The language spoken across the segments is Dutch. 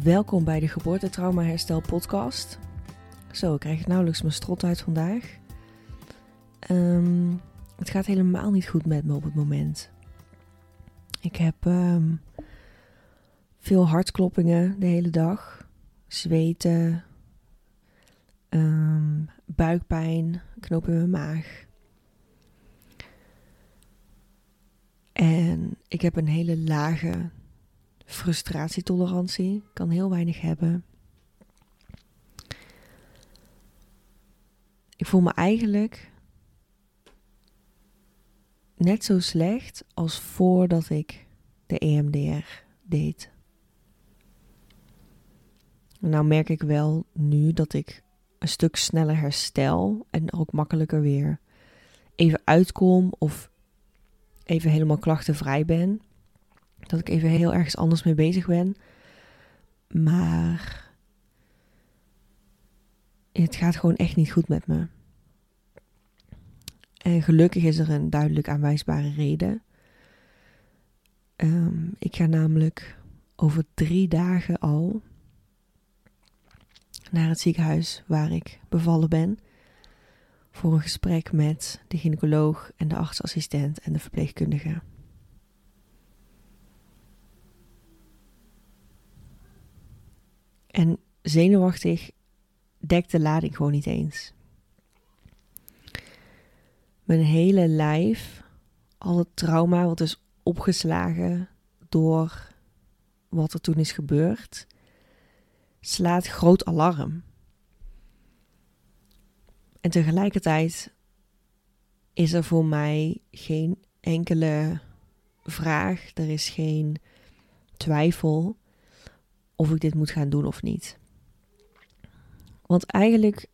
Welkom bij de Geboortetrauma Herstel podcast. Zo, ik krijg nauwelijks mijn strot uit vandaag. Ehm, het gaat helemaal niet goed met me op het moment. Ik heb ehm, veel hartkloppingen de hele dag, zweten, um, buikpijn, knoop in mijn maag. En ik heb een hele lage frustratietolerantie. Kan heel weinig hebben. Ik voel me eigenlijk net zo slecht als voordat ik de EMDR deed. Nou merk ik wel nu dat ik een stuk sneller herstel en ook makkelijker weer even uitkom of even helemaal klachtenvrij ben. Dat ik even heel ergens anders mee bezig ben. Maar het gaat gewoon echt niet goed met me. En gelukkig is er een duidelijk aanwijsbare reden. Um, ik ga namelijk over drie dagen al naar het ziekenhuis waar ik bevallen ben. Voor een gesprek met de gynaecoloog en de artsassistent en de verpleegkundige. En zenuwachtig dekt de lading gewoon niet eens. Mijn hele lijf, al het trauma wat is opgeslagen door wat er toen is gebeurd, slaat groot alarm. En tegelijkertijd is er voor mij geen enkele vraag, er is geen twijfel of ik dit moet gaan doen of niet. Want eigenlijk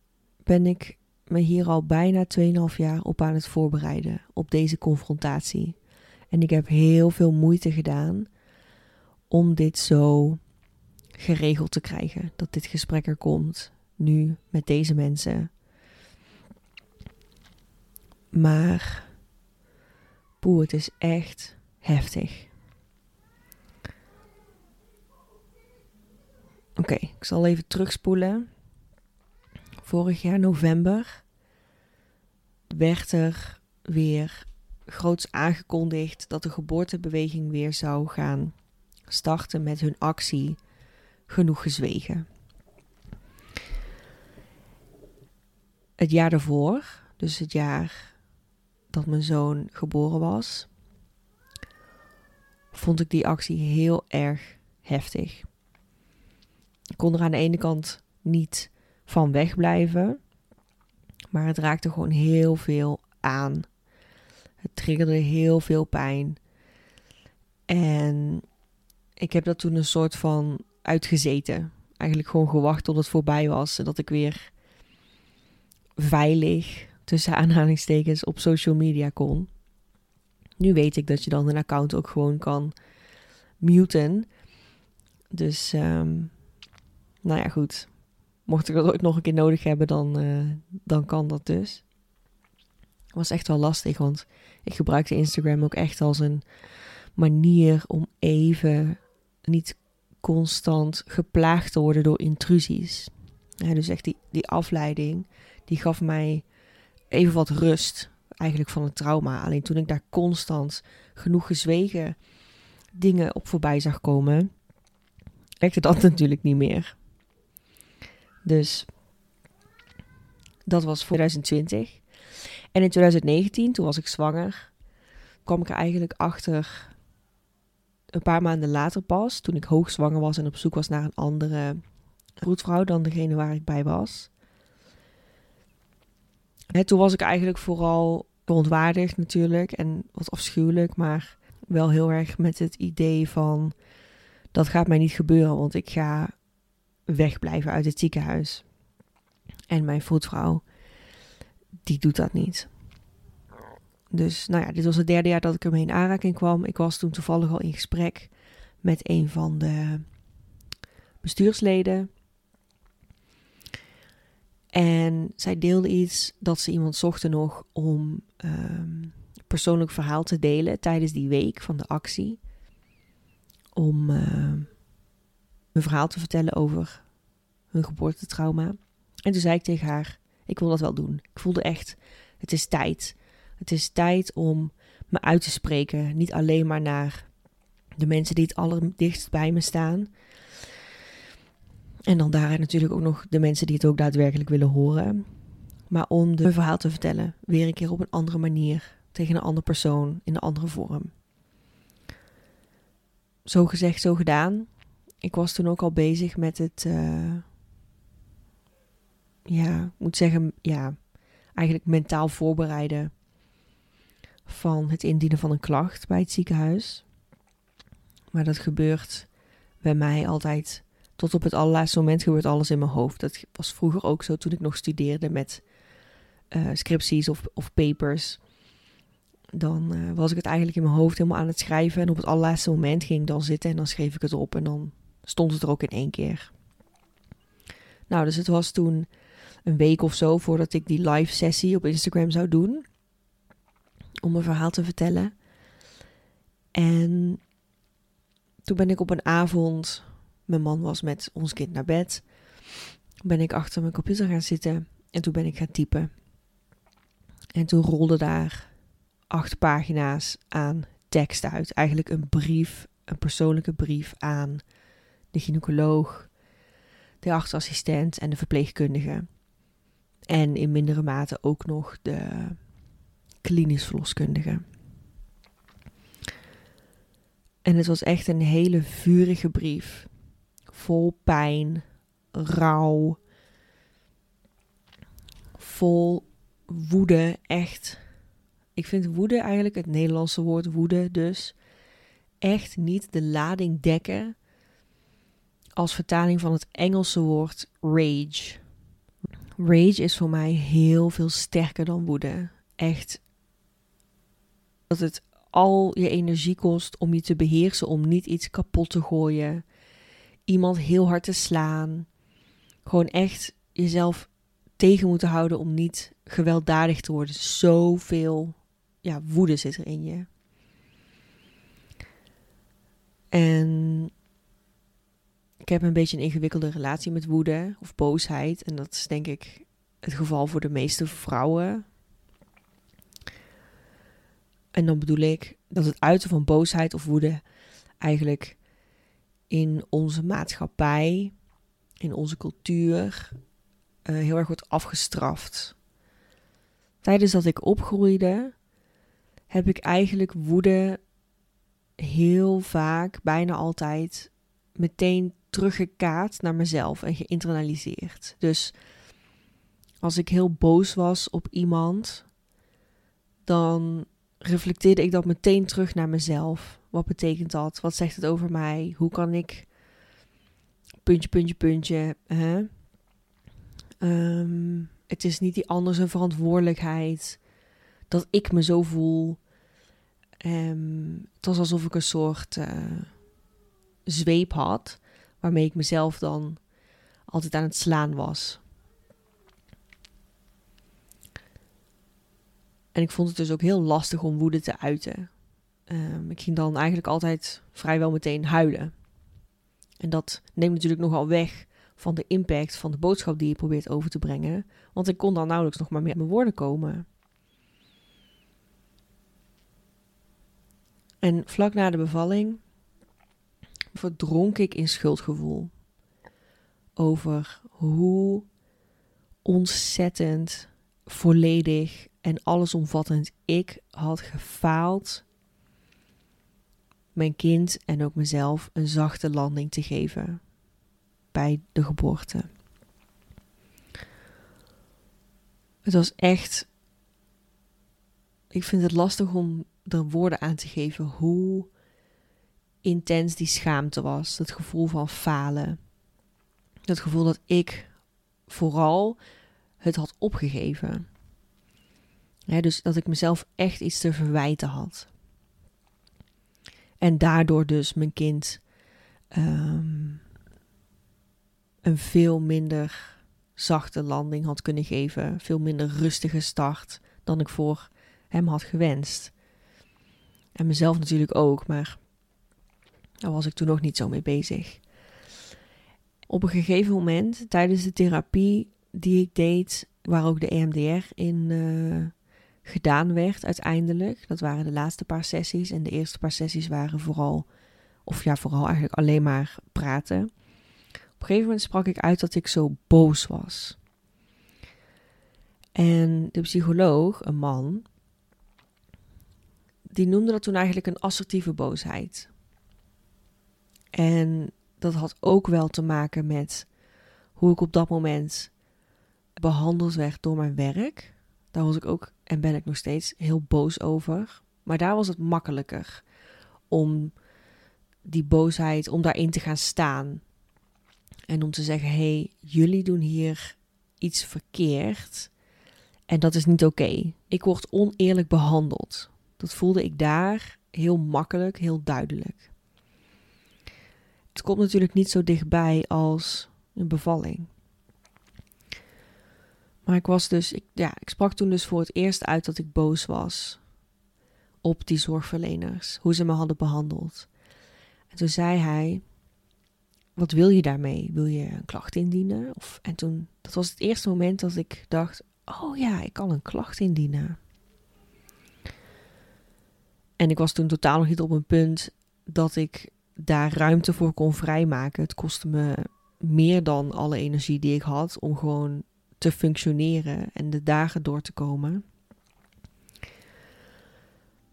ben ik me hier al bijna 2,5 jaar op aan het voorbereiden op deze confrontatie. En ik heb heel veel moeite gedaan om dit zo geregeld te krijgen. Dat dit gesprek er komt. Nu met deze mensen. Maar. Poeh, het is echt heftig. Oké, ik zal even terugspoelen. Vorig jaar november werd er weer groots aangekondigd dat de geboortebeweging weer zou gaan starten met hun actie Genoeg Gezwegen. Het jaar daarvoor, dus het jaar dat mijn zoon geboren was, vond ik die actie heel erg heftig. Ik kon er aan de ene kant niet van wegblijven, maar het raakte gewoon heel veel aan. Het triggerde heel veel pijn. En ik heb dat toen een soort van uitgezeten. Eigenlijk gewoon gewacht tot het voorbij was. En dat ik weer veilig, tussen aanhalingstekens, op social media kon. Nu weet ik dat je dan een account ook gewoon kan muten. Dus um, nou ja, goed. Mocht ik dat ooit nog een keer nodig hebben, dan, uh, dan kan dat dus. Was echt wel lastig, want ik gebruikte Instagram ook echt als een manier om even niet constant geplaagd te worden door intrusies. Ja, dus echt die, die afleiding, die gaf mij even wat rust eigenlijk van het trauma. Alleen toen ik daar constant genoeg gezwegen dingen op voorbij zag komen, werkte dat natuurlijk niet meer. Dus dat was voor 2020. En in 2019, toen was ik zwanger, kwam ik er eigenlijk achter een paar maanden later pas, toen ik hoogzwanger was en op zoek was naar een andere vroedvrouw dan degene waar ik bij was. Toen was ik eigenlijk vooral verontwaardigd natuurlijk en wat afschuwelijk, maar wel heel erg met het idee van dat gaat mij niet gebeuren, want ik ga wegblijven uit het ziekenhuis. En mijn voetvrouw, die doet dat niet. Dus nou ja, dit was het derde jaar dat ik ermee in aanraking kwam. Ik was toen toevallig al in gesprek met een van de bestuursleden. En zij deelde iets dat ze iemand zochten nog om um, persoonlijk verhaal te delen tijdens die week van de actie. Om uh, mijn verhaal te vertellen over hun geboortetrauma. En toen zei ik tegen haar: Ik wil dat wel doen. Ik voelde echt: het is tijd. Het is tijd om me uit te spreken. Niet alleen maar naar de mensen die het allerdichtst bij me staan. En dan daarin natuurlijk ook nog de mensen die het ook daadwerkelijk willen horen. Maar om de verhaal te vertellen, weer een keer op een andere manier, tegen een andere persoon, in een andere vorm. Zo gezegd, zo gedaan. Ik was toen ook al bezig met het, uh, ja, ik moet zeggen, ja, eigenlijk mentaal voorbereiden van het indienen van een klacht bij het ziekenhuis. Maar dat gebeurt bij mij altijd tot op het allerlaatste moment gebeurt alles in mijn hoofd. Dat was vroeger ook zo toen ik nog studeerde met uh, scripties of, of papers. Dan uh, was ik het eigenlijk in mijn hoofd helemaal aan het schrijven. En op het allerlaatste moment ging ik dan zitten en dan schreef ik het op. En dan stond het er ook in één keer. Nou, dus het was toen een week of zo voordat ik die live sessie op Instagram zou doen. Om mijn verhaal te vertellen. En toen ben ik op een avond, mijn man was met ons kind naar bed, ben ik achter mijn computer gaan zitten en toen ben ik gaan typen. En toen rolde daar acht pagina's aan tekst uit. Eigenlijk een brief, een persoonlijke brief aan de gynaecoloog, de artsassistent en de verpleegkundige. En in mindere mate ook nog de klinisch verloskundige. En het was echt een hele vurige brief. Vol pijn, rouw, vol woede. Echt. Ik vind woede eigenlijk het Nederlandse woord woede dus echt niet de lading dekken als vertaling van het Engelse woord rage. Rage is voor mij heel veel sterker dan woede. Echt dat het al je energie kost om je te beheersen, om niet iets kapot te gooien, iemand heel hard te slaan. Gewoon echt jezelf tegen moeten houden om niet gewelddadig te worden. Zoveel ja, woede zit er in je. En ik heb een beetje een ingewikkelde relatie met woede of boosheid. En dat is denk ik het geval voor de meeste vrouwen. En dan bedoel ik dat het uiten van boosheid of woede eigenlijk in onze maatschappij, in onze cultuur, uh, heel erg wordt afgestraft. Tijdens dat ik opgroeide, heb ik eigenlijk woede heel vaak, bijna altijd, meteen teruggekaat naar mezelf en geïnternaliseerd. Dus als ik heel boos was op iemand, dan reflecteerde ik dat meteen terug naar mezelf. Wat betekent dat? Wat zegt het over mij? Hoe kan ik. Puntje, puntje, puntje. Hè? Um, het is niet die ander zijn verantwoordelijkheid. Dat ik me zo voel. Um, het was alsof ik een soort uh, zweep had. Waarmee ik mezelf dan altijd aan het slaan was. En ik vond het dus ook heel lastig om woede te uiten. Um, ik ging dan eigenlijk altijd vrijwel meteen huilen. En dat neemt natuurlijk nogal weg van de impact van de boodschap die je probeert over te brengen. Want ik kon dan nauwelijks nog maar met mijn woorden komen. En vlak na de bevalling verdronk ik in schuldgevoel. Over hoe ontzettend volledig en allesomvattend ik had gefaald mijn kind en ook mezelf een zachte landing te geven bij de geboorte. Het was echt. Ik vind het lastig om er woorden aan te geven hoe intens die schaamte was. Dat gevoel van falen. Dat gevoel dat ik vooral het had opgegeven dus dat ik mezelf echt iets te verwijten had. En daardoor dus mijn kind ehm, een veel minder zachte landing had kunnen geven. Veel minder rustige start dan ik voor hem had gewenst. En mezelf natuurlijk ook, maar daar was ik toen nog niet zo mee bezig. Op een gegeven moment, tijdens de therapie die ik deed, waar ook de EMDR in uh, gedaan werd uiteindelijk. Dat waren de laatste paar sessies. En de eerste paar sessies waren vooral, of ja, vooral eigenlijk alleen maar praten. Op een gegeven moment sprak ik uit dat ik zo boos was. En de psycholoog, een man, die noemde dat toen eigenlijk een assertieve boosheid. En dat had ook wel te maken met hoe ik op dat moment behandeld werd door mijn werk. Daar was ik ook en ben ik nog steeds heel boos over. Maar daar was het makkelijker om die boosheid, om daarin te gaan staan. En om te zeggen: hé, hey, jullie doen hier iets verkeerd. En dat is niet oké. Ik word oneerlijk behandeld. Dat voelde ik daar heel makkelijk, heel duidelijk. Het komt natuurlijk niet zo dichtbij als een bevalling. Maar ik was dus, ik, ja, ik sprak toen dus voor het eerst uit dat ik boos was op die zorgverleners, hoe ze me hadden behandeld. En toen zei hij: Wat wil je daarmee? Wil je een klacht indienen? Of, en toen, dat was het eerste moment dat ik dacht: Oh ja, ik kan een klacht indienen. En ik was toen totaal nog niet op een punt dat ik daar ruimte voor kon vrijmaken. Het kostte me meer dan alle energie die ik had om gewoon te functioneren en de dagen door te komen.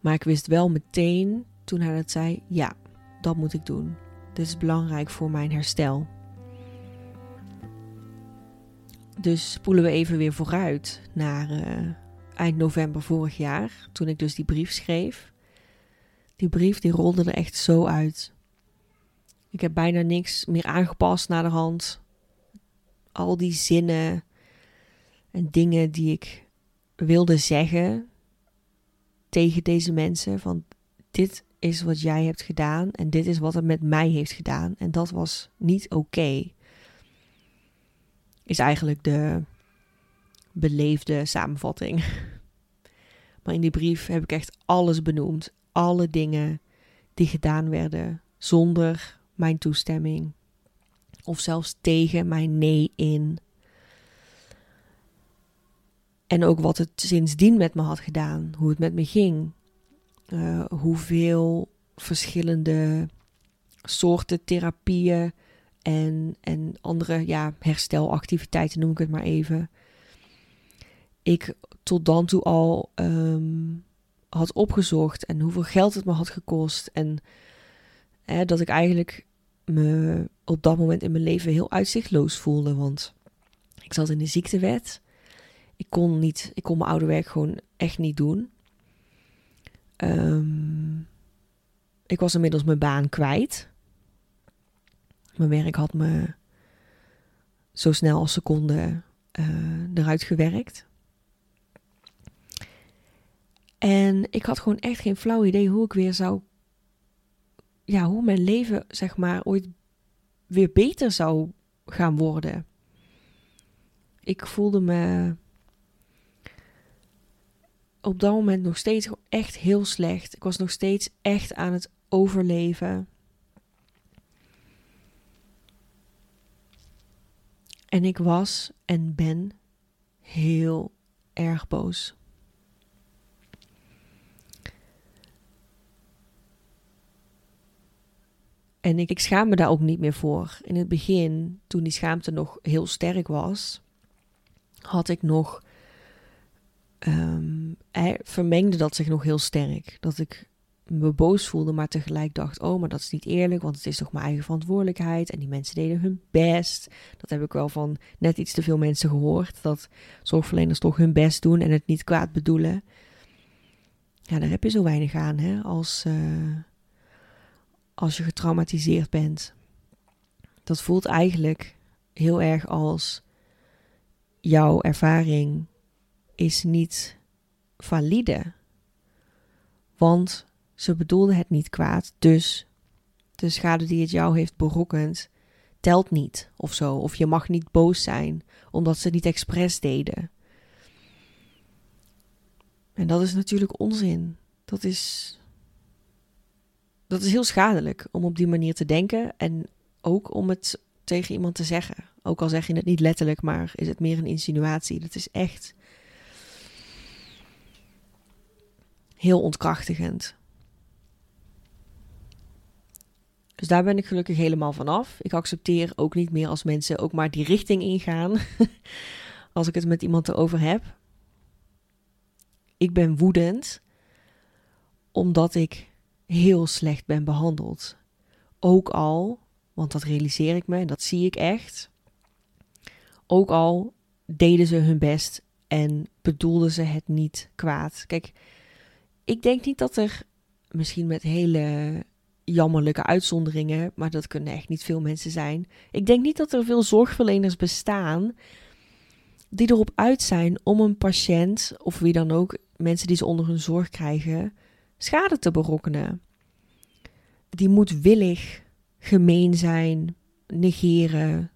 Maar ik wist wel meteen toen hij dat zei: ja, dat moet ik doen. Dit is belangrijk voor mijn herstel. Dus spoelen we even weer vooruit naar uh, eind november vorig jaar, toen ik dus die brief schreef. Die brief die rolde er echt zo uit. Ik heb bijna niks meer aangepast naar de hand. Al die zinnen en dingen die ik wilde zeggen tegen deze mensen. Van dit is wat jij hebt gedaan en dit is wat het met mij heeft gedaan. En dat was niet oké. Is eigenlijk de beleefde samenvatting. Maar in die brief heb ik echt alles benoemd. Alle dingen die gedaan werden zonder mijn toestemming. Of zelfs tegen mijn nee in. En ook wat het sindsdien met me had gedaan, hoe het met me ging. Uh, hoeveel verschillende soorten therapieën en, en andere ja, herstelactiviteiten, noem ik het maar even. Ik tot dan toe al um, had opgezocht en hoeveel geld het me had gekost. En dat ik eigenlijk me op dat moment in mijn leven heel uitzichtloos voelde. Want ik zat in de ziektewet ik kon niet, ik kon mijn oude werk gewoon echt niet doen. Um, ik was inmiddels mijn baan kwijt. Mijn werk had me zo snel als seconde uh, eruit gewerkt. En ik had gewoon echt geen flauw idee hoe ik weer zou. Ja, hoe mijn leven, zeg maar, ooit weer beter zou gaan worden. Ik voelde me op dat moment nog steeds echt heel slecht. Ik was nog steeds echt aan het overleven. En ik was en ben heel erg boos. En ik, ik schaam me daar ook niet meer voor. In het begin, toen die schaamte nog heel sterk was, had ik nog um, vermengde dat zich nog heel sterk. Dat ik me boos voelde, maar tegelijk dacht: oh, maar dat is niet eerlijk, want het is toch mijn eigen verantwoordelijkheid. En die mensen deden hun best. Dat heb ik wel van net iets te veel mensen gehoord. Dat zorgverleners toch hun best doen en het niet kwaad bedoelen. Ja, daar heb je zo weinig aan hè, als, uh, als je getraumatiseerd bent. Dat voelt eigenlijk heel erg als jouw ervaring is niet valide. Want ze bedoelde het niet kwaad, dus de schade die het jou heeft berokkend telt niet of zo. Of je mag niet boos zijn omdat ze niet expres deden. En dat is natuurlijk onzin. Dat is. Dat is heel schadelijk om op die manier te denken en ook om het tegen iemand te zeggen. Ook al zeg je het niet letterlijk, maar is het meer een insinuatie. Dat is echt heel ontkrachtigend. Dus daar ben ik gelukkig helemaal vanaf. Ik accepteer ook niet meer als mensen ook maar die richting ingaan. als ik het met iemand erover heb. Ik ben woedend omdat ik heel slecht ben behandeld. Ook al, want dat realiseer ik me en dat zie ik echt. Ook al deden ze hun best en bedoelden ze het niet kwaad. Kijk, ik denk niet dat er misschien met hele jammerlijke uitzonderingen, maar dat kunnen echt niet veel mensen zijn. Ik denk niet dat er veel zorgverleners bestaan die erop uit zijn om een patiënt of wie dan ook, mensen die ze onder hun zorg krijgen, schade te berokkenen. Die moet willig gemeen zijn, negeren.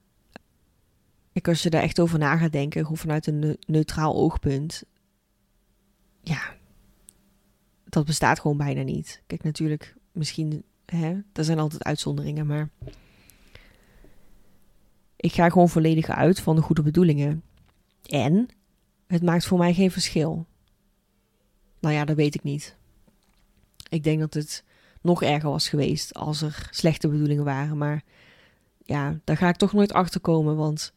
Ik als je daar echt over na gaat denken, gewoon vanuit een neutraal oogpunt. Ja, dat bestaat gewoon bijna niet. Kijk, natuurlijk, misschien, hè, er zijn altijd uitzonderingen, maar ik ga gewoon volledig uit van de goede bedoelingen. En het maakt voor mij geen verschil. Nou ja, dat weet ik niet. Ik denk dat het nog erger was geweest als er slechte bedoelingen waren. Maar ja, daar ga ik toch nooit achter komen. Want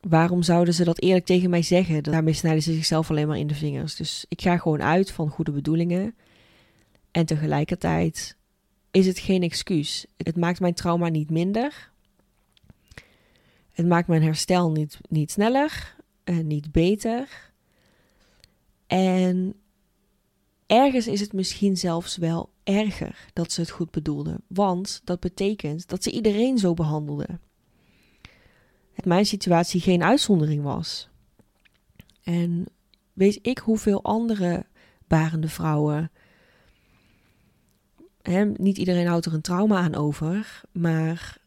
waarom zouden ze dat eerlijk tegen mij zeggen? Daarmee snijden ze zichzelf alleen maar in de vingers. Dus ik ga gewoon uit van goede bedoelingen. En tegelijkertijd is het geen excuus. Het maakt mijn trauma niet minder. Het maakt mijn herstel niet, niet sneller en niet beter. En ergens is het misschien zelfs wel erger dat ze het goed bedoelden. Want dat betekent dat ze iedereen zo behandelden. Het mijn situatie geen uitzondering was. En weet ik hoeveel andere barende vrouwen. Hè, niet iedereen houdt er een trauma aan over, maar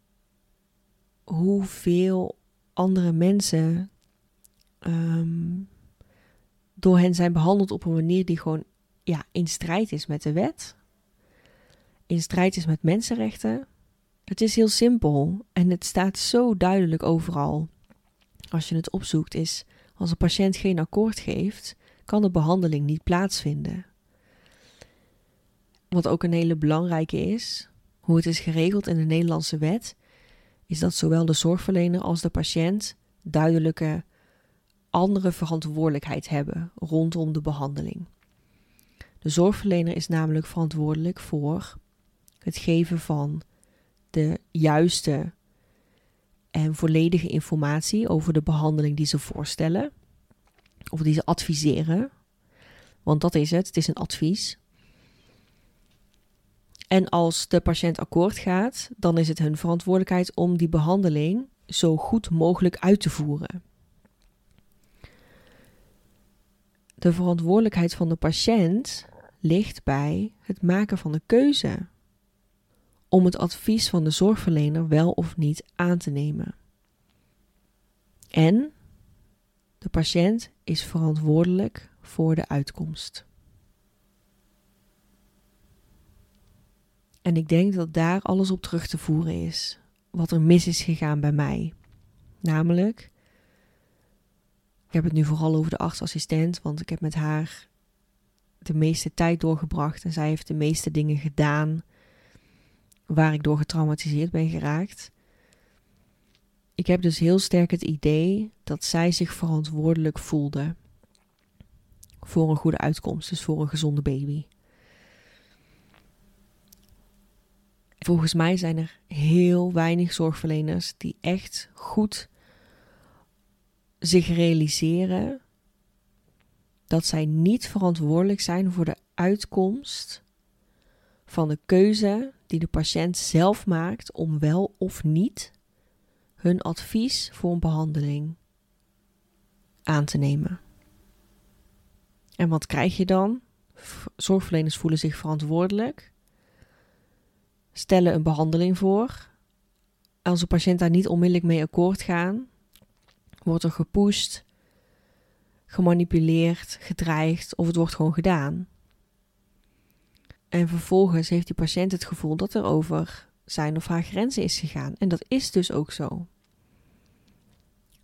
hoeveel andere mensen ehm, door hen zijn behandeld op een manier die gewoon ja, in strijd is met de wet, in strijd is met mensenrechten. Het is heel simpel en het staat zo duidelijk overal. Als je het opzoekt, is als een patiënt geen akkoord geeft, kan de behandeling niet plaatsvinden. Wat ook een hele belangrijke is, hoe het is geregeld in de Nederlandse wet, is dat zowel de zorgverlener als de patiënt duidelijke andere verantwoordelijkheid hebben rondom de behandeling. De zorgverlener is namelijk verantwoordelijk voor het geven van de juiste en volledige informatie over de behandeling die ze voorstellen of die ze adviseren. Want dat is het, het is een advies. En als de patiënt akkoord gaat, dan is het hun verantwoordelijkheid om die behandeling zo goed mogelijk uit te voeren. De verantwoordelijkheid van de patiënt ligt bij het maken van de keuze om het advies van de zorgverlener wel of niet aan te nemen. En de patiënt is verantwoordelijk voor de uitkomst. En ik denk dat daar alles op terug te voeren is. Wat er mis is gegaan bij mij. Namelijk, ik heb het nu vooral over de artsassistent, want ik heb met haar de meeste tijd doorgebracht en zij heeft de meeste dingen gedaan waar ik door getraumatiseerd ben geraakt. Ik heb dus heel sterk het idee dat zij zich verantwoordelijk voelde voor een goede uitkomst, dus voor een gezonde baby. Volgens mij zijn er heel weinig zorgverleners die echt goed zich realiseren dat zij niet verantwoordelijk zijn voor de uitkomst van de keuze die de patiënt zelf maakt om wel of niet hun advies voor een behandeling aan te nemen. En wat krijg je dan? Zorgverleners voelen zich verantwoordelijk, stellen een behandeling voor. Als de patiënt daar niet onmiddellijk mee akkoord gaat, wordt er gepusht, gemanipuleerd, gedreigd of het wordt gewoon gedaan. En vervolgens heeft die patiënt het gevoel dat er over zijn of haar grenzen is gegaan. En dat is dus ook zo.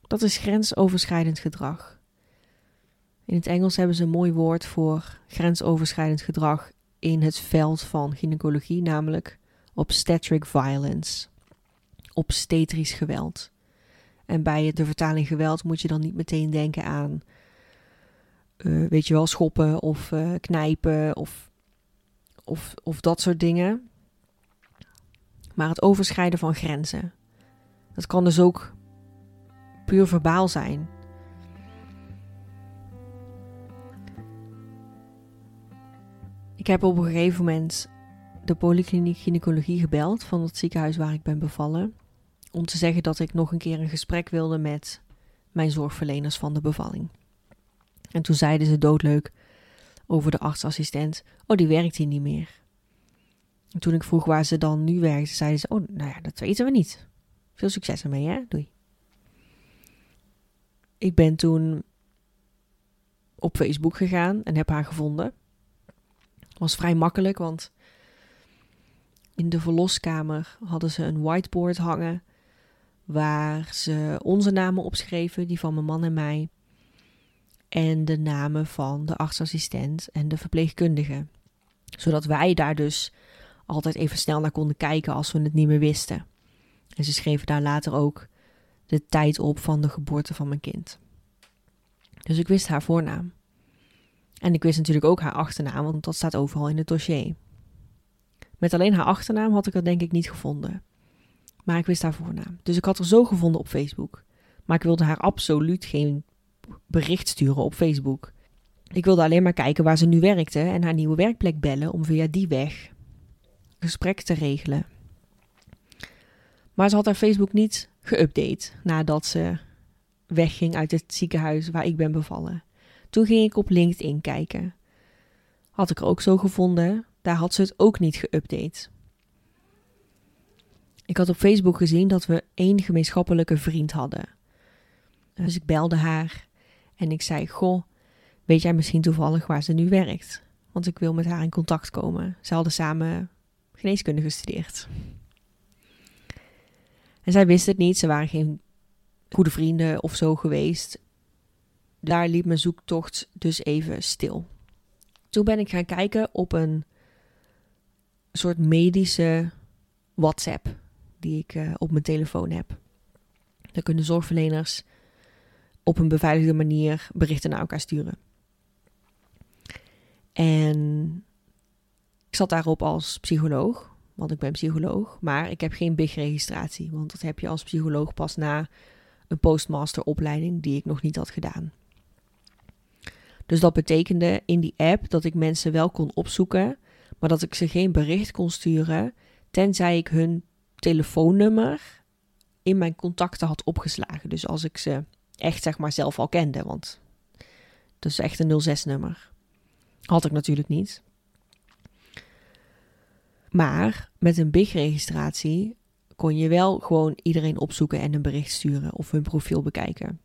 Dat is grensoverschrijdend gedrag. In het Engels hebben ze een mooi woord voor grensoverschrijdend gedrag in het veld van gynaecologie, namelijk obstetric violence, obstetrisch geweld. En bij de vertaling geweld moet je dan niet meteen denken aan, uh, weet je wel, schoppen of uh, knijpen of, of, of dat soort dingen. Maar het overschrijden van grenzen. Dat kan dus ook puur verbaal zijn. Ik heb op een gegeven moment de polykliniek gynaecologie gebeld van het ziekenhuis waar ik ben bevallen. Om te zeggen dat ik nog een keer een gesprek wilde met mijn zorgverleners van de bevalling. En toen zeiden ze doodleuk over de artsassistent: Oh, die werkt hier niet meer. En toen ik vroeg waar ze dan nu werkt, zeiden ze: Oh, nou ja, dat weten we niet. Veel succes ermee, hè? Doei. Ik ben toen op Facebook gegaan en heb haar gevonden. Was vrij makkelijk, want in de verloskamer hadden ze een whiteboard hangen waar ze onze namen opschreven, die van mijn man en mij, en de namen van de artsassistent en de verpleegkundige, zodat wij daar dus altijd even snel naar konden kijken als we het niet meer wisten. En ze schreven daar later ook de tijd op van de geboorte van mijn kind. Dus ik wist haar voornaam. En ik wist natuurlijk ook haar achternaam, want dat staat overal in het dossier. Met alleen haar achternaam had ik dat denk ik niet gevonden. Maar ik wist haar voornaam. Dus ik had haar zo gevonden op Facebook. Maar ik wilde haar absoluut geen bericht sturen op Facebook. Ik wilde alleen maar kijken waar ze nu werkte en haar nieuwe werkplek bellen om via die weg gesprek te regelen. Maar ze had haar Facebook niet geüpdate nadat ze wegging uit het ziekenhuis waar ik ben bevallen. Toen ging ik op LinkedIn kijken. Had ik er ook zo gevonden, daar had ze het ook niet geüpdate. Ik had op Facebook gezien dat we één gemeenschappelijke vriend hadden. Dus ik belde haar en ik zei: Goh, weet jij misschien toevallig waar ze nu werkt? Want ik wil met haar in contact komen. Ze hadden samen geneeskunde gestudeerd. En zij wist het niet, ze waren geen goede vrienden of zo geweest. Daar liep mijn zoektocht dus even stil. Toen ben ik gaan kijken op een soort medische WhatsApp die ik uh, op mijn telefoon heb. Daar kunnen zorgverleners op een beveiligde manier berichten naar elkaar sturen. En ik zat daarop als psycholoog, want ik ben psycholoog, maar ik heb geen BIG-registratie, want dat heb je als psycholoog pas na een postmasteropleiding die ik nog niet had gedaan. Dus dat betekende in die app dat ik mensen wel kon opzoeken, maar dat ik ze geen bericht kon sturen, tenzij ik hun telefoonnummer in mijn contacten had opgeslagen. Dus als ik ze echt zeg maar zelf al kende, want dat is echt een 06-nummer. Had ik natuurlijk niet. Maar met een BIG-registratie kon je wel gewoon iedereen opzoeken en een bericht sturen of hun profiel bekijken.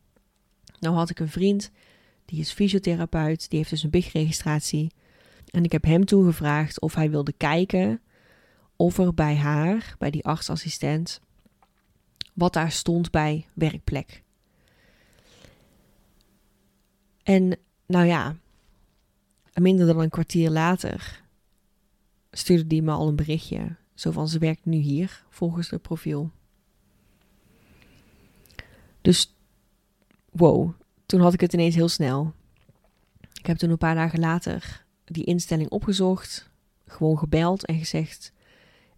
Nou had ik een vriend, die is fysiotherapeut, die heeft dus een BIG-registratie. En ik heb hem toen gevraagd of hij wilde kijken of er bij haar, bij die artsassistent, wat daar stond bij werkplek. En nou ja, minder dan een kwartier later stuurde die me al een berichtje. Zo van ze werkt nu hier, volgens het profiel. Dus wow, toen had ik het ineens heel snel. Ik heb toen een paar dagen later die instelling opgezocht, gewoon gebeld en gezegd: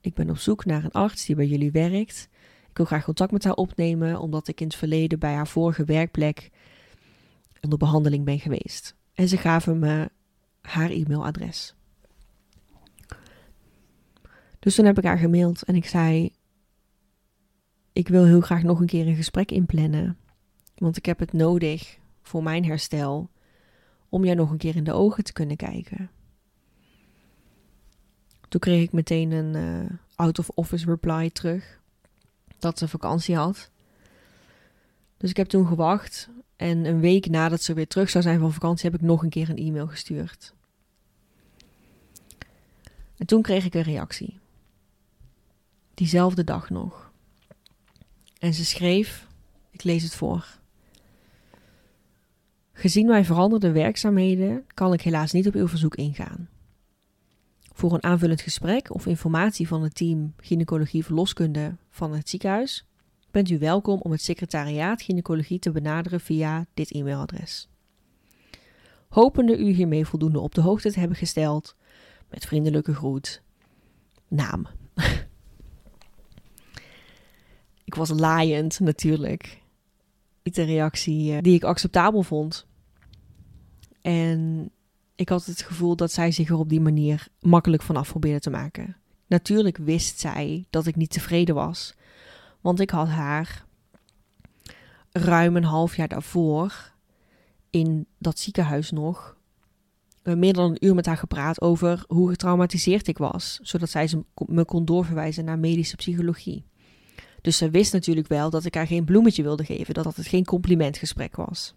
Ik ben op zoek naar een arts die bij jullie werkt. Ik wil graag contact met haar opnemen, omdat ik in het verleden bij haar vorige werkplek onder behandeling ben geweest. En ze gaven me haar e-mailadres. Dus toen heb ik haar gemaild en ik zei: Ik wil heel graag nog een keer een gesprek inplannen. Want ik heb het nodig voor mijn herstel om jou nog een keer in de ogen te kunnen kijken. Toen kreeg ik meteen een uh, out-of-office reply terug dat ze vakantie had. Dus ik heb toen gewacht en een week nadat ze weer terug zou zijn van vakantie heb ik nog een keer een e-mail gestuurd. En toen kreeg ik een reactie. Diezelfde dag nog. En ze schreef, ik lees het voor. Gezien mijn veranderde werkzaamheden kan ik helaas niet op uw verzoek ingaan. Voor een aanvullend gesprek of informatie van het team gynaecologie verloskunde van het ziekenhuis bent u welkom om het secretariaat gynaecologie te benaderen via dit e-mailadres. Hopende u hiermee voldoende op de hoogte te hebben gesteld, met vriendelijke groet, naam. ik was laaiend natuurlijk. Niet een reactie eh, die ik acceptabel vond. En ik had het gevoel dat zij zich er op die manier makkelijk vanaf probeerde te maken. Natuurlijk wist zij dat ik niet tevreden was, want ik had haar ruim een half jaar daarvoor in dat ziekenhuis nog uh, meer dan een uur met haar gepraat over hoe getraumatiseerd ik was, zodat zij me kon doorverwijzen naar medische psychologie. Dus ze wist natuurlijk wel dat ik haar geen bloemetje wilde geven, dat het geen complimentgesprek was.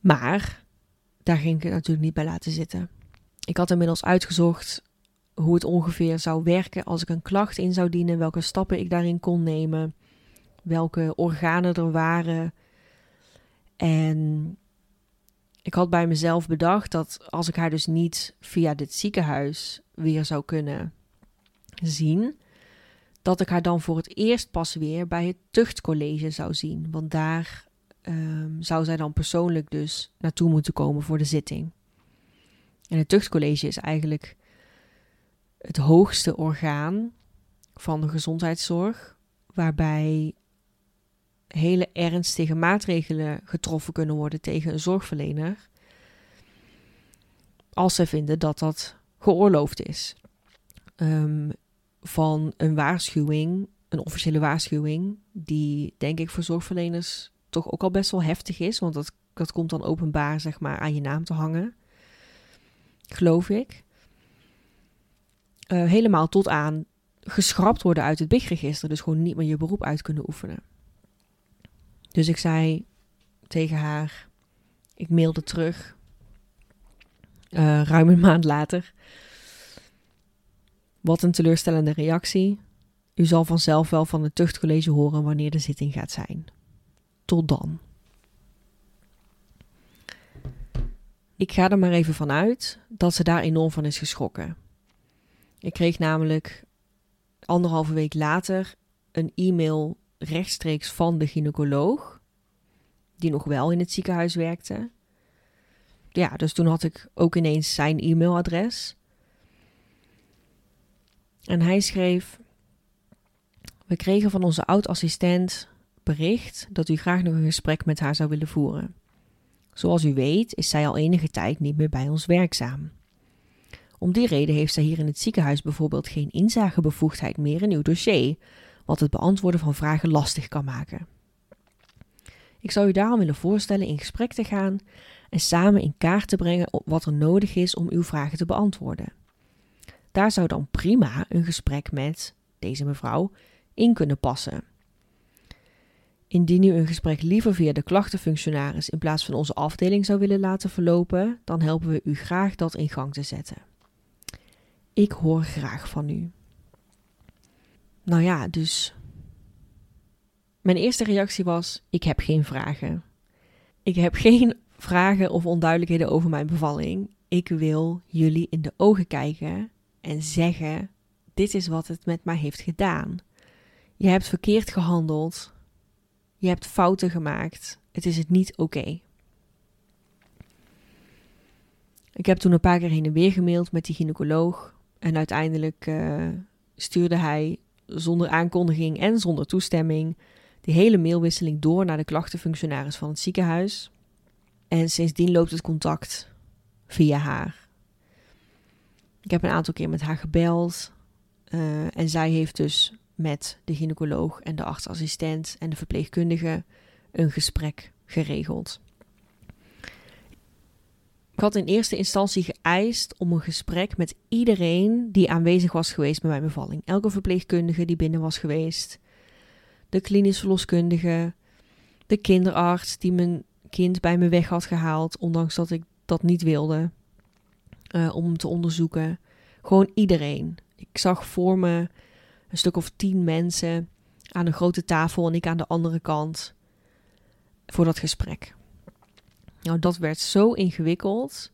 Maar daar ging ik het natuurlijk niet bij laten zitten. Ik had inmiddels uitgezocht hoe het ongeveer zou werken als ik een klacht in zou dienen, welke stappen ik daarin kon nemen, welke organen er waren. En ik had bij mezelf bedacht dat als ik haar dus niet via dit ziekenhuis weer zou kunnen zien, dat ik haar dan voor het eerst pas weer bij het tuchtcollege zou zien. Want daar um, zou zij dan persoonlijk dus naartoe moeten komen voor de zitting. En het tuchtcollege is eigenlijk het hoogste orgaan van de gezondheidszorg, waarbij hele ernstige maatregelen getroffen kunnen worden tegen een zorgverlener, als ze vinden dat dat geoorloofd is. Um, van een waarschuwing, een officiële waarschuwing, die denk ik voor zorgverleners toch ook al best wel heftig is, want dat, dat komt dan openbaar zeg maar aan je naam te hangen, geloof ik. Uh, helemaal tot aan geschrapt worden uit het BIG-register, dus gewoon niet meer je beroep uit kunnen oefenen. Dus ik zei tegen haar, ik mailde terug, uh, ruim een maand later. Wat een teleurstellende reactie. U zal vanzelf wel van het tuchtcollege horen wanneer de zitting gaat zijn. Dan. Ik ga er maar even vanuit dat ze daar enorm van is geschrokken. Ik kreeg namelijk anderhalve week later een e-mail rechtstreeks van de gynaecoloog, die nog wel in het ziekenhuis werkte. Ja, dus toen had ik ook ineens zijn e-mailadres. En hij schreef: We kregen van onze oud-assistent bericht dat u graag nog een gesprek met haar zou willen voeren. Zoals u weet, is zij al enige tijd niet meer bij ons werkzaam. Om die reden heeft zij hier in het ziekenhuis bijvoorbeeld geen inzagebevoegdheid meer in uw dossier, wat het beantwoorden van vragen lastig kan maken. Ik zou u daarom willen voorstellen in gesprek te gaan en samen in kaart te brengen wat er nodig is om uw vragen te beantwoorden. Daar zou dan prima een gesprek met deze mevrouw in kunnen passen. Indien u een gesprek liever via de klachtenfunctionaris in plaats van onze afdeling zou willen laten verlopen, dan helpen we u graag dat in gang te zetten. Ik hoor graag van u. Nou ja, dus. Mijn eerste reactie was: ik heb geen vragen. Ik heb geen vragen of onduidelijkheden over mijn bevalling. Ik wil jullie in de ogen kijken en zeggen: dit is wat het met mij heeft gedaan. Je hebt verkeerd gehandeld. Je hebt fouten gemaakt. Het is het niet oké. Ik heb toen een paar keer heen en weer gemaild met die gynaecoloog. En uiteindelijk uh, stuurde hij zonder aankondiging en zonder toestemming die hele mailwisseling door naar de klachtenfunctionaris van het ziekenhuis. En sindsdien loopt het contact via haar. Ik heb een aantal keer met haar gebeld. Uh, en zij heeft dus met de gynaecoloog en de artsassistent en de verpleegkundige een gesprek geregeld. Ik had in eerste instantie geëist om een gesprek met iedereen die aanwezig was geweest bij mijn bevalling. Elke verpleegkundige die binnen was geweest. De klinisch verloskundige. De kinderarts die mijn kind bij me weg had gehaald, ondanks dat ik dat niet wilde. Uh, om te onderzoeken. Gewoon iedereen. Ik zag voor me een stuk of tien mensen aan een grote tafel en ik aan de andere kant voor dat gesprek. Nou, dat werd zo ingewikkeld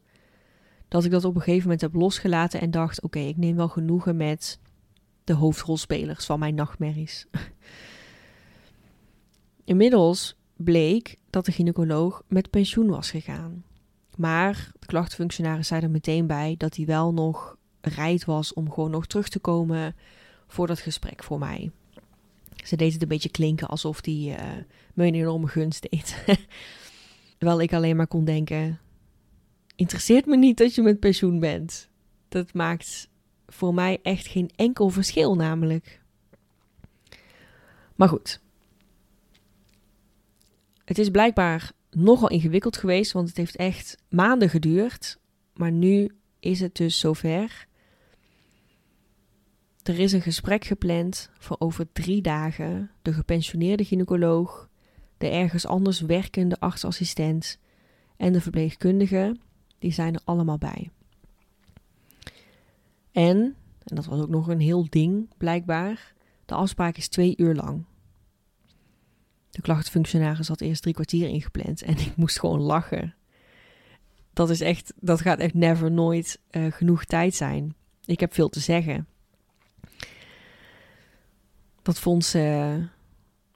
dat ik dat op een gegeven moment heb losgelaten en dacht: oké, ik neem wel genoegen met de hoofdrolspelers van mijn nachtmerries. Inmiddels bleek dat de gynaecoloog met pensioen was gegaan. Maar de klachtenfunctionaris zei er meteen bij dat hij wel nog bereid was om gewoon nog terug te komen voor dat gesprek voor mij. Ze deed het een beetje klinken alsof hij uh, me een enorme gunst deed. Terwijl ik alleen maar kon denken: interesseert me niet dat je met pensioen bent. Dat maakt voor mij echt geen enkel verschil, namelijk. Maar goed. Het is blijkbaar nogal ingewikkeld geweest, want het heeft echt maanden geduurd. Maar nu is het dus zover. Er is een gesprek gepland voor over drie dagen. De gepensioneerde gynaecoloog, de ergens anders werkende artsassistent en de verpleegkundige, die zijn er allemaal bij. En, en dat was ook nog een heel ding blijkbaar, de afspraak is twee uur lang. De klachtenfunctionaris had eerst drie kwartier ingepland en ik moest gewoon lachen. Dat is echt, dat gaat echt never nooit uh, genoeg tijd zijn. Ik heb veel te zeggen. Dat vond ze.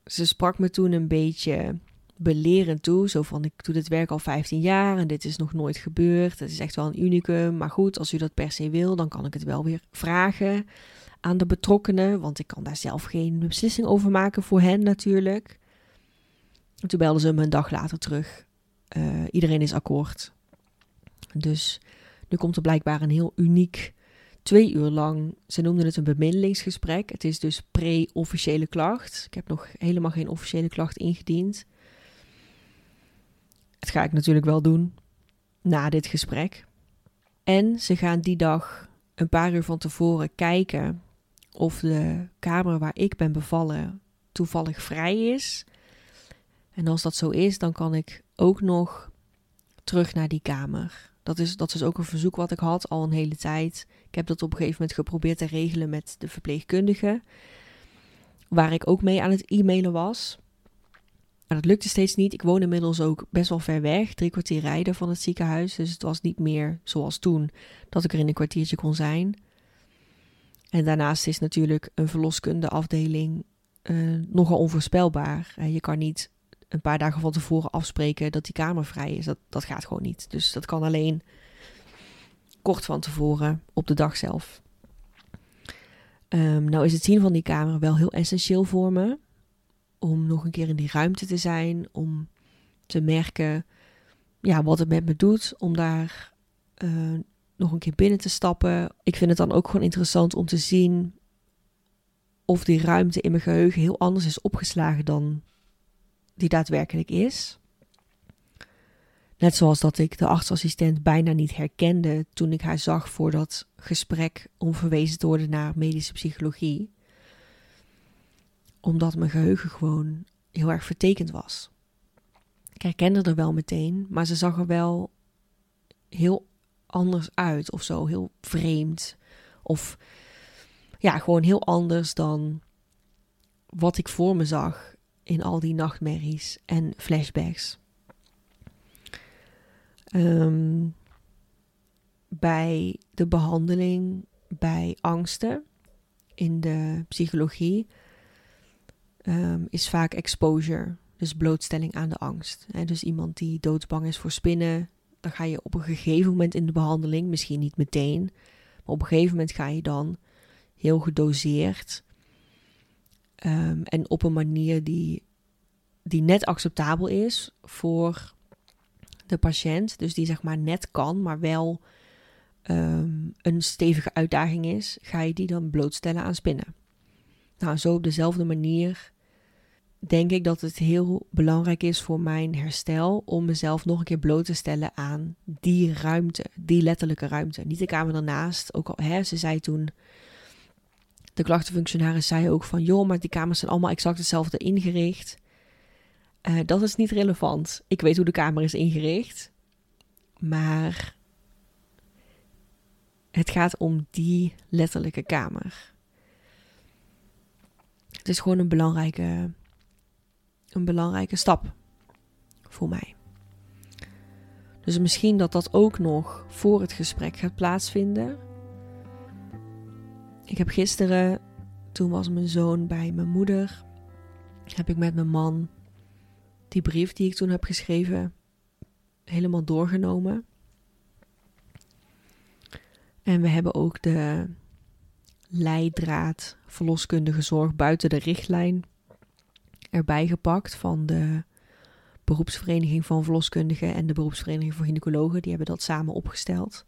Ze sprak me toen een beetje belerend toe. Zo van: Ik doe dit werk al 15 jaar en dit is nog nooit gebeurd. Het is echt wel een unicum. Maar goed, als u dat per se wil, dan kan ik het wel weer vragen aan de betrokkenen. Want ik kan daar zelf geen beslissing over maken voor hen natuurlijk. En toen belden ze me een dag later terug. Uh, iedereen is akkoord. Dus nu komt er blijkbaar een heel uniek twee uur lang. Ze noemden het een bemiddelingsgesprek. Het is dus pre-officiële klacht. Ik heb nog helemaal geen officiële klacht ingediend. Het ga ik natuurlijk wel doen na dit gesprek. En ze gaan die dag een paar uur van tevoren kijken of de kamer waar ik ben bevallen toevallig vrij is. En als dat zo is, dan kan ik ook nog terug naar die kamer. Dat is, dat is ook een verzoek wat ik had al een hele tijd. Ik heb dat op een gegeven moment geprobeerd te regelen met de verpleegkundige. Waar ik ook mee aan het e-mailen was. Maar dat lukte steeds niet. Ik woon inmiddels ook best wel ver weg, drie kwartier rijden van het ziekenhuis. Dus het was niet meer zoals toen dat ik er in een kwartiertje kon zijn. En daarnaast is natuurlijk een verloskundeafdeling uh, nogal onvoorspelbaar. je kan niet een paar dagen van tevoren afspreken dat die kamer vrij is. Dat, dat gaat gewoon niet. Dus dat kan alleen kort van tevoren op de dag zelf. Um, nou is het zien van die kamer wel heel essentieel voor me. Om nog een keer in die ruimte te zijn. Om te merken ja, wat het met me doet. Om daar uh, nog een keer binnen te stappen. Ik vind het dan ook gewoon interessant om te zien of die ruimte in mijn geheugen heel anders is opgeslagen dan die daadwerkelijk is. Net zoals dat ik de artsassistent bijna niet herkende toen ik haar zag voor dat gesprek om verwezen te worden naar medische psychologie. Omdat mijn geheugen gewoon heel erg vertekend was. Ik herkende er wel meteen, maar ze zag er wel heel anders uit of zo, heel vreemd. Of ja, gewoon heel anders dan wat ik voor me zag in al die nachtmerries en flashbacks. Ehm, bij de behandeling bij angsten in de psychologie um, is vaak exposure, dus blootstelling aan de angst. dus iemand die doodsbang is voor spinnen, dan ga je op een gegeven moment in de behandeling, misschien niet meteen, maar op een gegeven moment ga je dan heel gedoseerd um, en op een manier die, die net acceptabel is voor de patiënt. Dus die zeg maar net kan, maar wel um, een stevige uitdaging is, ga je die dan blootstellen aan spinnen. Nou, zo op dezelfde manier denk ik dat het heel belangrijk is voor mijn herstel om mezelf nog een keer bloot te stellen aan die ruimte, die letterlijke ruimte. Niet de kamer ernaast. Ook al, hè, ze zei toen, de klachtenfunctionaris zei ook van, joh, maar die kamers zijn allemaal exact hetzelfde ingericht. Uh, dat is niet relevant. Ik weet hoe de kamer is ingericht. Maar het gaat om die letterlijke kamer. Het is gewoon een belangrijke, een belangrijke stap voor mij. Dus misschien dat dat ook nog voor het gesprek gaat plaatsvinden. Ik heb gisteren, toen was mijn zoon bij mijn moeder, heb ik met mijn man die brief die ik toen heb geschreven helemaal doorgenomen. En we hebben ook de leidraad verloskundige zorg buiten de richtlijn erbij gepakt van de beroepsvereniging van verloskundigen en de beroepsvereniging voor gynaecologen. Die hebben dat samen opgesteld.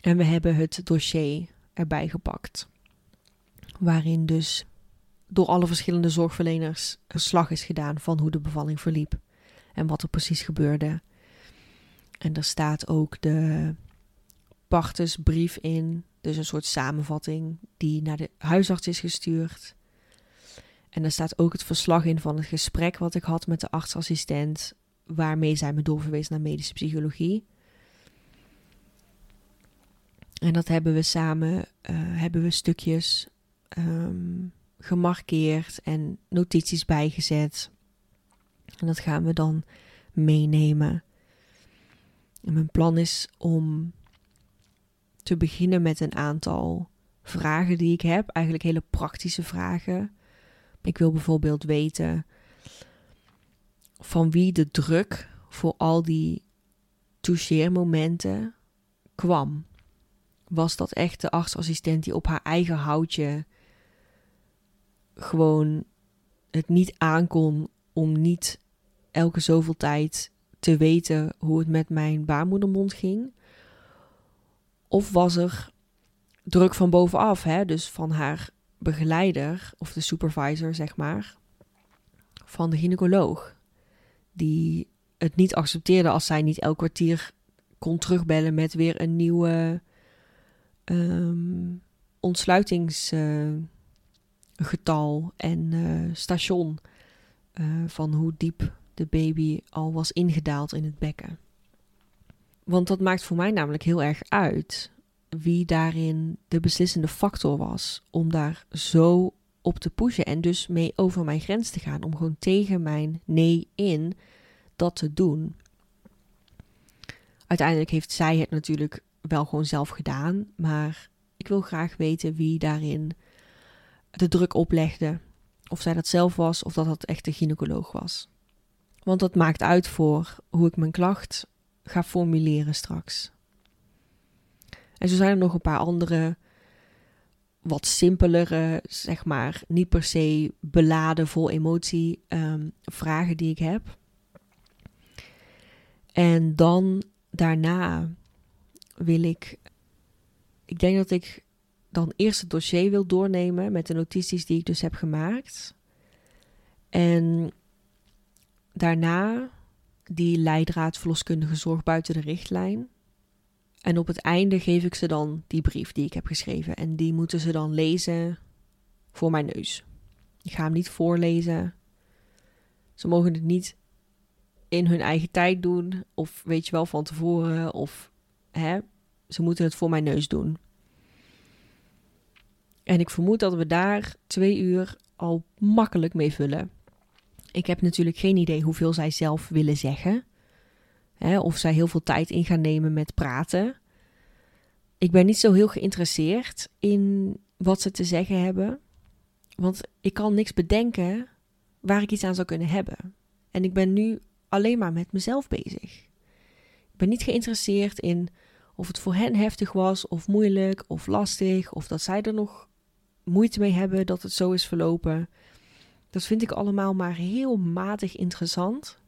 En we hebben het dossier erbij gepakt. Waarin dus door alle verschillende zorgverleners een slag is gedaan van hoe de bevalling verliep. En wat er precies gebeurde. En er staat ook de partusbrief in. Dus een soort samenvatting die naar de huisarts is gestuurd. En er staat ook het verslag in van het gesprek wat ik had met de artsassistent, waarmee zij me doorverwees naar medische psychologie. En dat hebben we samen, uh, hebben we stukjes um, gemarkeerd en notities bijgezet. En dat gaan we dan meenemen. En mijn plan is om te beginnen met een aantal vragen die ik heb, eigenlijk hele praktische vragen. Ik wil bijvoorbeeld weten van wie de druk voor al die toucheermomenten kwam. Was dat echt de artsassistent die op haar eigen houtje gewoon het niet aankon om niet elke zoveel tijd te weten hoe het met mijn baarmoedermond ging? Of was er druk van bovenaf, hè? dus van haar begeleider of de supervisor, zeg maar, van de gynaecoloog. Die het niet accepteerde als zij niet elk kwartier kon terugbellen met weer een nieuwe um, ontsluitingsgetal en uh, station uh, van hoe diep de baby al was ingedaald in het bekken. Want dat maakt voor mij namelijk heel erg uit wie daarin de beslissende factor was om daar zo op te pushen en dus mee over mijn grens te gaan, om gewoon tegen mijn nee in dat te doen. Uiteindelijk heeft zij het natuurlijk wel gewoon zelf gedaan, maar ik wil graag weten wie daarin de druk oplegde. Of zij dat zelf was of dat dat echt de gynaecoloog was. Want dat maakt uit voor hoe ik mijn klacht ga formuleren straks. En zo zijn er nog een paar andere, wat simpelere, zeg maar, niet per se beladen vol emotie um, vragen die ik heb. En dan daarna wil ik, ik denk dat ik dan eerst het dossier wil doornemen met de notities die ik dus heb gemaakt. En daarna die leidraad verloskundige zorg buiten de richtlijn. En op het einde geef ik ze dan die brief die ik heb geschreven. En die moeten ze dan lezen voor mijn neus. Ik ga hem niet voorlezen. Ze mogen het niet in hun eigen tijd doen. Of weet je wel van tevoren. Of hè, ze moeten het voor mijn neus doen. En ik vermoed dat we daar twee uur al makkelijk mee vullen. Ik heb natuurlijk geen idee hoeveel zij zelf willen zeggen. Hè, of zij heel veel tijd in gaan nemen met praten. Ik ben niet zo heel geïnteresseerd in wat ze te zeggen hebben. Want ik kan niks bedenken waar ik iets aan zou kunnen hebben. En ik ben nu alleen maar met mezelf bezig. Ik ben niet geïnteresseerd in of het voor hen heftig was, of moeilijk, of lastig, of dat zij er nog moeite mee hebben dat het zo is verlopen. Dat vind ik allemaal maar heel matig interessant.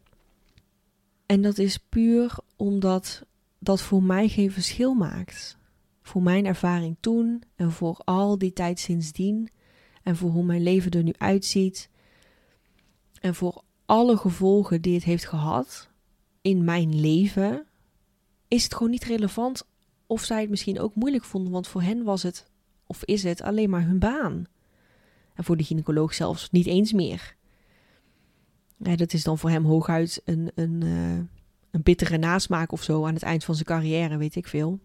En dat is puur omdat dat voor mij geen verschil maakt. Voor mijn ervaring toen en voor al die tijd sindsdien. En voor hoe mijn leven er nu uitziet. En voor alle gevolgen die het heeft gehad in mijn leven. Is het gewoon niet relevant of zij het misschien ook moeilijk vonden. Want voor hen was het, of is het, alleen maar hun baan. En voor de gynaecoloog zelfs niet eens meer. Dat is dan voor hem hooguit een, een, uh, een bittere nasmaak of zo aan het eind van zijn carrière, weet ik veel.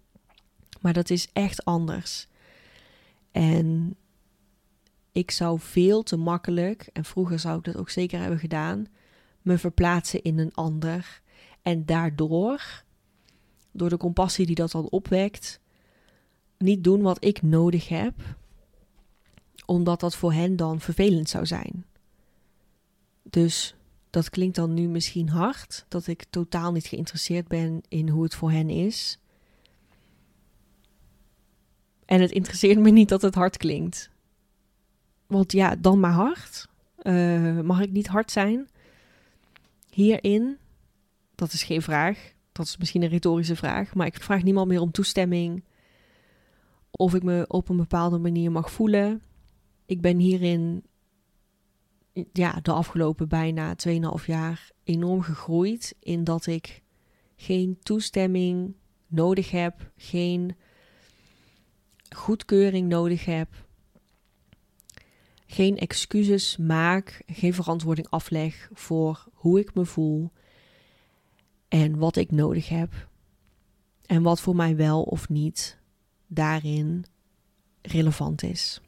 Maar dat is echt anders. En ik zou veel te makkelijk, en vroeger zou ik dat ook zeker hebben gedaan, me verplaatsen in een ander. En daardoor, door de compassie die dat dan opwekt, niet doen wat ik nodig heb, omdat dat voor hen dan vervelend zou zijn. Dus dat klinkt dan nu misschien hard, dat ik totaal niet geïnteresseerd ben in hoe het voor hen is. En het interesseert me niet dat het hard klinkt. Want ja, dan maar hard. Uh, mag ik niet hard zijn? Hierin, dat is geen vraag. Dat is misschien een retorische vraag. Maar ik vraag niemand meer om toestemming. Of ik me op een bepaalde manier mag voelen. Ik ben hierin ja, de afgelopen bijna 2,5 jaar enorm gegroeid. In dat ik geen toestemming nodig heb. Geen goedkeuring nodig heb. Geen excuses maak, geen verantwoording afleg voor hoe ik me voel en wat ik nodig heb. En wat voor mij wel of niet daarin relevant is.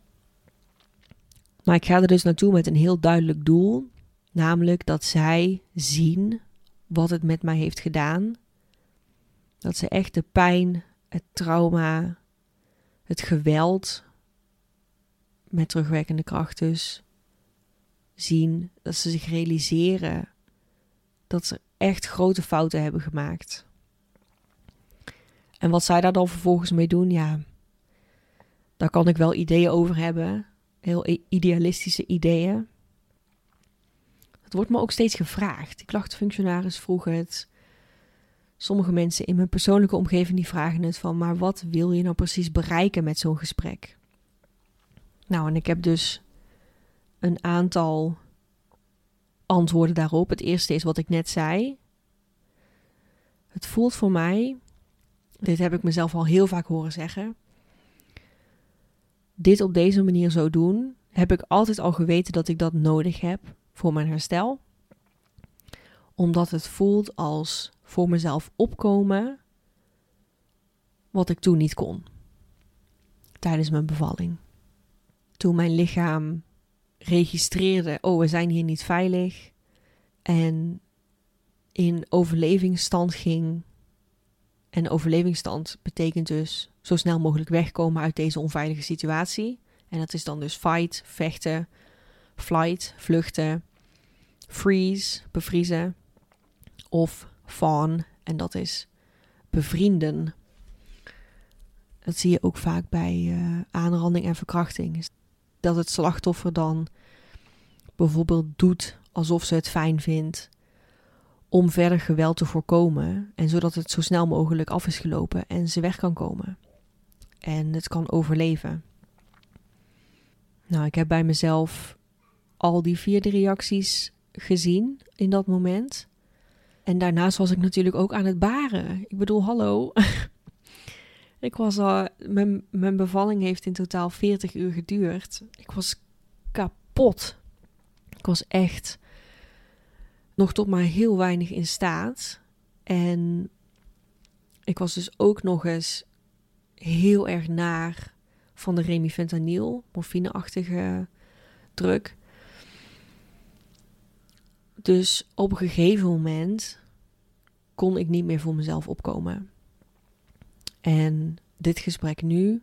Maar ik ga er dus naartoe met een heel duidelijk doel, namelijk dat zij zien wat het met mij heeft gedaan. Dat ze echt de pijn, het trauma, het geweld met terugwerkende kracht dus zien, dat ze zich realiseren dat ze echt grote fouten hebben gemaakt. En wat zij daar dan vervolgens mee doen, ja, daar kan ik wel ideeën over hebben. Heel idealistische ideeën. Het wordt me ook steeds gevraagd. Die klachtenfunctionaris vroeg het. Sommige mensen in mijn persoonlijke omgeving die vragen het van, maar wat wil je nou precies bereiken met zo'n gesprek? Nou, en ik heb dus een aantal antwoorden daarop. Het eerste is wat ik net zei. Het voelt voor mij, dit heb ik mezelf al heel vaak horen zeggen. Dit op deze manier zo doen, heb ik altijd al geweten dat ik dat nodig heb voor mijn herstel. Omdat het voelt als voor mezelf opkomen wat ik toen niet kon. Tijdens mijn bevalling. Toen mijn lichaam registreerde: oh, we zijn hier niet veilig. En in overlevingsstand ging. En overlevingsstand betekent dus zo snel mogelijk wegkomen uit deze onveilige situatie. En dat is dan dus fight, vechten, flight, vluchten, freeze, bevriezen of fawn en dat is bevrienden. Dat zie je ook vaak bij uh, aanranding en verkrachting. Dat het slachtoffer dan bijvoorbeeld doet alsof ze het fijn vindt om verder geweld te voorkomen en zodat het zo snel mogelijk af is gelopen en ze weg kan komen en het kan overleven. Nou, ik heb bij mezelf al die vierde reacties gezien in dat moment. En daarnaast was ik natuurlijk ook aan het baren. Ik bedoel, hallo. ik was al. Mijn, mijn bevalling heeft in totaal 40 uur geduurd. Ik was kapot. Ik was echt nog tot maar heel weinig in staat. En ik was dus ook nog eens heel erg naar van de remifentanil, morfineachtige druk. Dus op een gegeven moment kon ik niet meer voor mezelf opkomen. En dit gesprek nu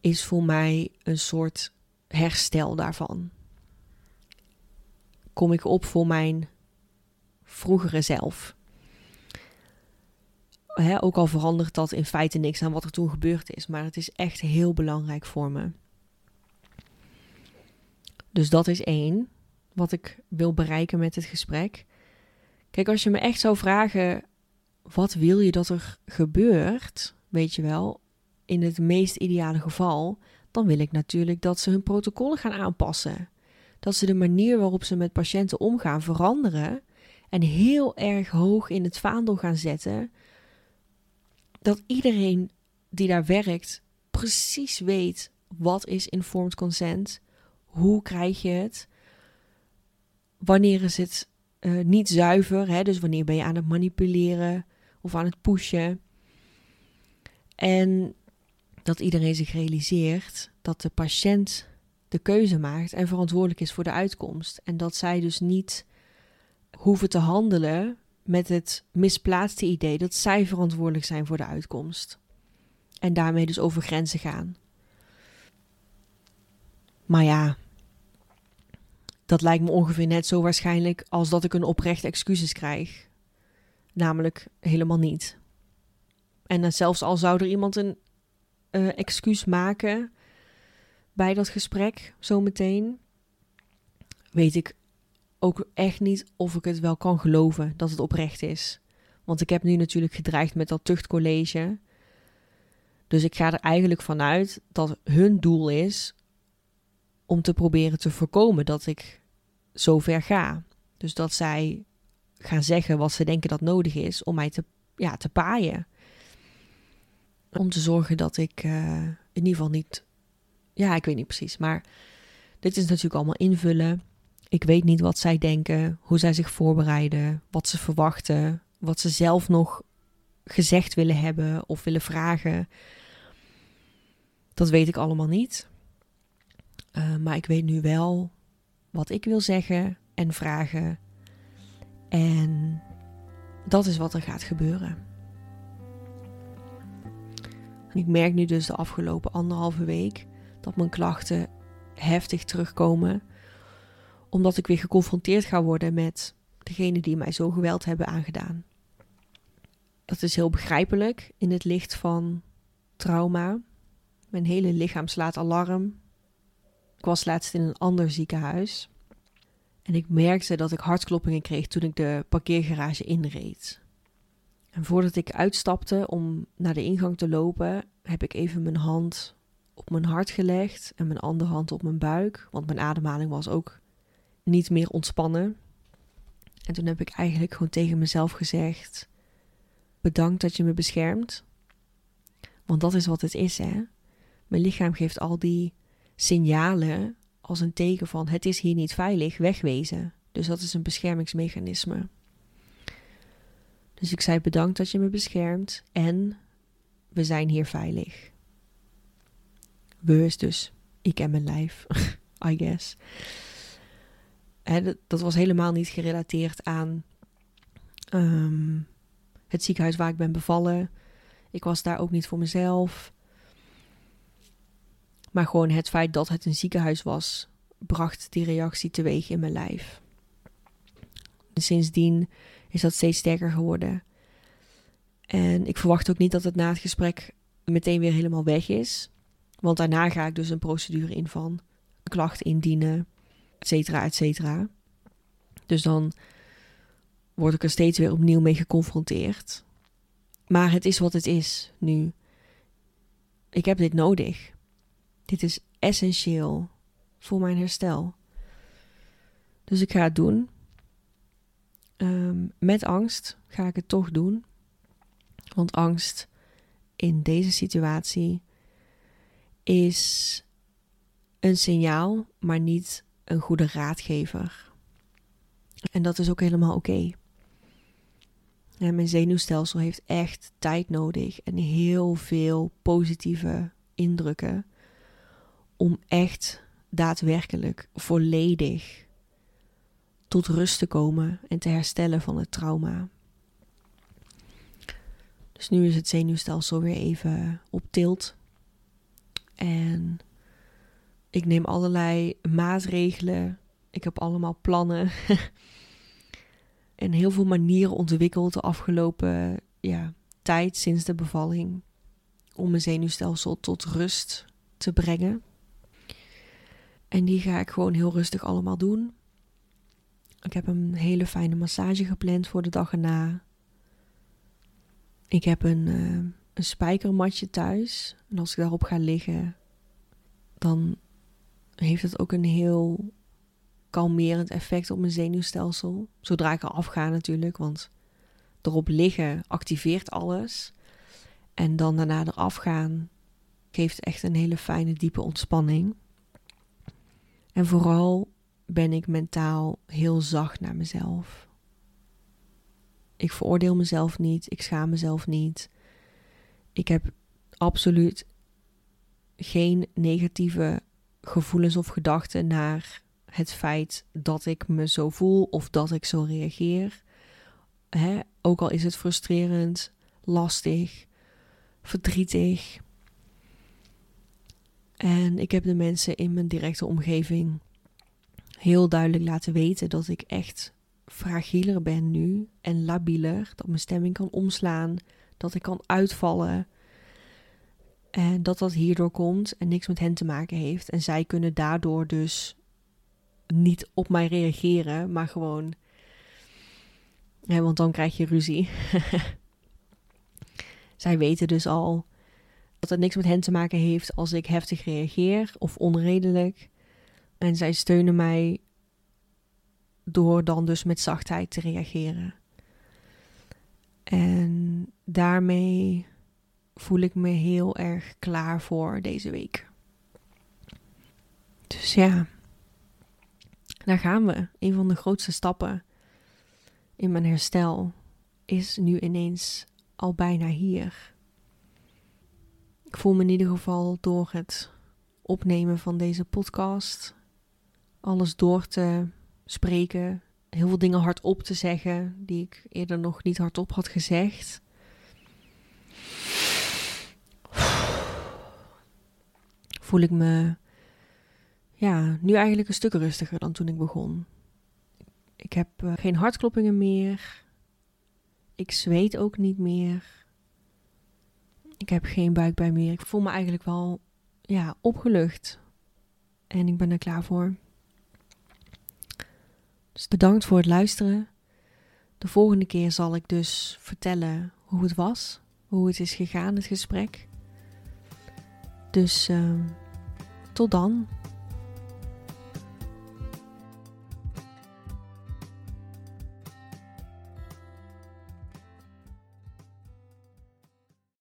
is voor mij een soort herstel daarvan. Kom ik op voor mijn vroegere zelf. ook al verandert dat in feite niks aan wat er toen gebeurd is, maar het is echt heel belangrijk voor me. Dus dat is één wat ik wil bereiken met het gesprek. Kijk, als je me echt zou vragen: wat wil je dat er gebeurt? Weet je wel, in het meest ideale geval, dan wil ik natuurlijk dat ze hun protocollen gaan aanpassen. Dat ze de manier waarop ze met patiënten omgaan veranderen en heel erg hoog in het vaandel gaan zetten. Dat iedereen die daar werkt precies weet wat is informed consent, hoe krijg je het, wanneer is het eh, niet zuiver. Hè? Dus wanneer ben je aan het manipuleren of aan het pushen. En dat iedereen zich realiseert dat de patiënt de keuze maakt en verantwoordelijk is voor de uitkomst. En dat zij dus niet hoeven te handelen met het misplaatste idee dat zij verantwoordelijk zijn voor de uitkomst. En daarmee dus over grenzen gaan. Maar ja, dat lijkt me ongeveer net zo waarschijnlijk als dat ik een oprecht excuses krijg. Namelijk helemaal niet. En zelfs al zou er iemand een uh, excuus maken bij dat gesprek, zometeen, weet ik ook echt niet of ik het wel kan geloven dat het oprecht is. Want ik heb nu natuurlijk gedreigd met dat tuchtcollege. Dus ik ga er eigenlijk vanuit dat hun doel is om te proberen te voorkomen dat ik zo ver ga. Dus dat zij gaan zeggen wat ze denken dat nodig is om mij te, ja, te paaien. Om te zorgen dat ik uh, in ieder geval niet. Ja, ik weet niet precies. Maar dit is natuurlijk allemaal invullen. Ik weet niet wat zij denken, hoe zij zich voorbereiden, wat ze verwachten, wat ze zelf nog gezegd willen hebben of willen vragen. Dat weet ik allemaal niet. Uh, maar ik weet nu wel wat ik wil zeggen en vragen. En dat is wat er gaat gebeuren. En ik merk nu dus de afgelopen anderhalve week dat mijn klachten heftig terugkomen, omdat ik weer geconfronteerd ga worden met degene die mij zo geweld hebben aangedaan. Dat is heel begrijpelijk in het licht van trauma. Mijn hele lichaam slaat alarm. Ik was laatst in een ander ziekenhuis. En ik merkte dat ik hartkloppingen kreeg toen ik de parkeergarage inreed. En voordat ik uitstapte om naar de ingang te lopen, heb ik even mijn hand op mijn hart gelegd en mijn andere hand op mijn buik, want mijn ademhaling was ook niet meer ontspannen. En toen heb ik eigenlijk gewoon tegen mezelf gezegd: Bedankt dat je me beschermt. Want dat is wat het is, hè? Mijn lichaam geeft al die signalen als een teken van het is hier niet veilig, wegwezen. Dus dat is een beschermingsmechanisme. Dus ik zei bedankt dat je me beschermt en we zijn hier veilig. Dus ik en mijn lijf, I guess. En dat was helemaal niet gerelateerd aan um, het ziekenhuis waar ik ben bevallen. Ik was daar ook niet voor mezelf. Maar gewoon het feit dat het een ziekenhuis was, bracht die reactie teweeg in mijn lijf. En sindsdien is dat steeds sterker geworden. En ik verwacht ook niet dat het na het gesprek meteen weer helemaal weg is. Want daarna ga ik dus een procedure in van klacht indienen, et cetera, et cetera. Dus dan word ik er steeds weer opnieuw mee geconfronteerd. Maar het is wat het is nu. Ik heb dit nodig. Dit is essentieel voor mijn herstel. Dus ik ga het doen. Ehm, met angst ga ik het toch doen. Want angst in deze situatie is een signaal, maar niet een goede raadgever. En dat is ook helemaal oké. mijn zenuwstelsel heeft echt tijd nodig en heel veel positieve indrukken om echt daadwerkelijk volledig tot rust te komen en te herstellen van het trauma. Dus nu is het zenuwstelsel weer even op tilt. En ik neem allerlei maatregelen. Ik heb allemaal plannen. en heel veel manieren ontwikkeld de afgelopen ja, tijd sinds de bevalling. Om mijn zenuwstelsel tot rust te brengen. En die ga ik gewoon heel rustig allemaal doen. Ik heb een hele fijne massage gepland voor de dag erna. Ik heb een, uh, een spijkermatje thuis. En als ik daarop ga liggen, dan heeft het ook een heel kalmerend effect op mijn zenuwstelsel. Zodra ik eraf ga natuurlijk, want erop liggen activeert alles. En dan daarna eraf gaan geeft echt een hele fijne diepe ontspanning. En vooral ben ik mentaal heel zacht naar mezelf. Ik veroordeel mezelf niet. Ik schaam mezelf niet. Ik heb absoluut geen negatieve gevoelens of gedachten naar het feit dat ik me zo voel of dat ik zo reageer. Hè? Ook al is het frustrerend, lastig, verdrietig. En ik heb de mensen in mijn directe omgeving heel duidelijk laten weten dat ik echt fragieler ben nu en labieler. Dat mijn stemming kan omslaan, dat ik kan uitvallen. En dat dat hierdoor komt en niks met hen te maken heeft. En zij kunnen daardoor dus niet op mij reageren, maar gewoon. Want dan krijg je ruzie. zij weten dus al dat het niks met hen te maken heeft als ik heftig reageer of onredelijk. En zij steunen mij door dan dus met zachtheid te reageren. En daarmee voel ik me heel erg klaar voor deze week. Dus ja, daar gaan we. Een van de grootste stappen in mijn herstel is nu ineens al bijna hier. Ik voel me in ieder geval door het opnemen van deze podcast, alles door te spreken, heel veel dingen hardop te zeggen die ik eerder nog niet hardop had gezegd. Voel ik me ja, nu eigenlijk een stuk rustiger dan toen ik begon. Ik heb uh, geen hartkloppingen meer. Ik zweet ook niet meer. Ik heb geen buikpijn meer. Ik voel me eigenlijk wel ja, opgelucht. En ik ben er klaar voor. Dus bedankt voor het luisteren. De volgende keer zal ik dus vertellen hoe het was, hoe het is gegaan, het gesprek. Dus uh, tot dan.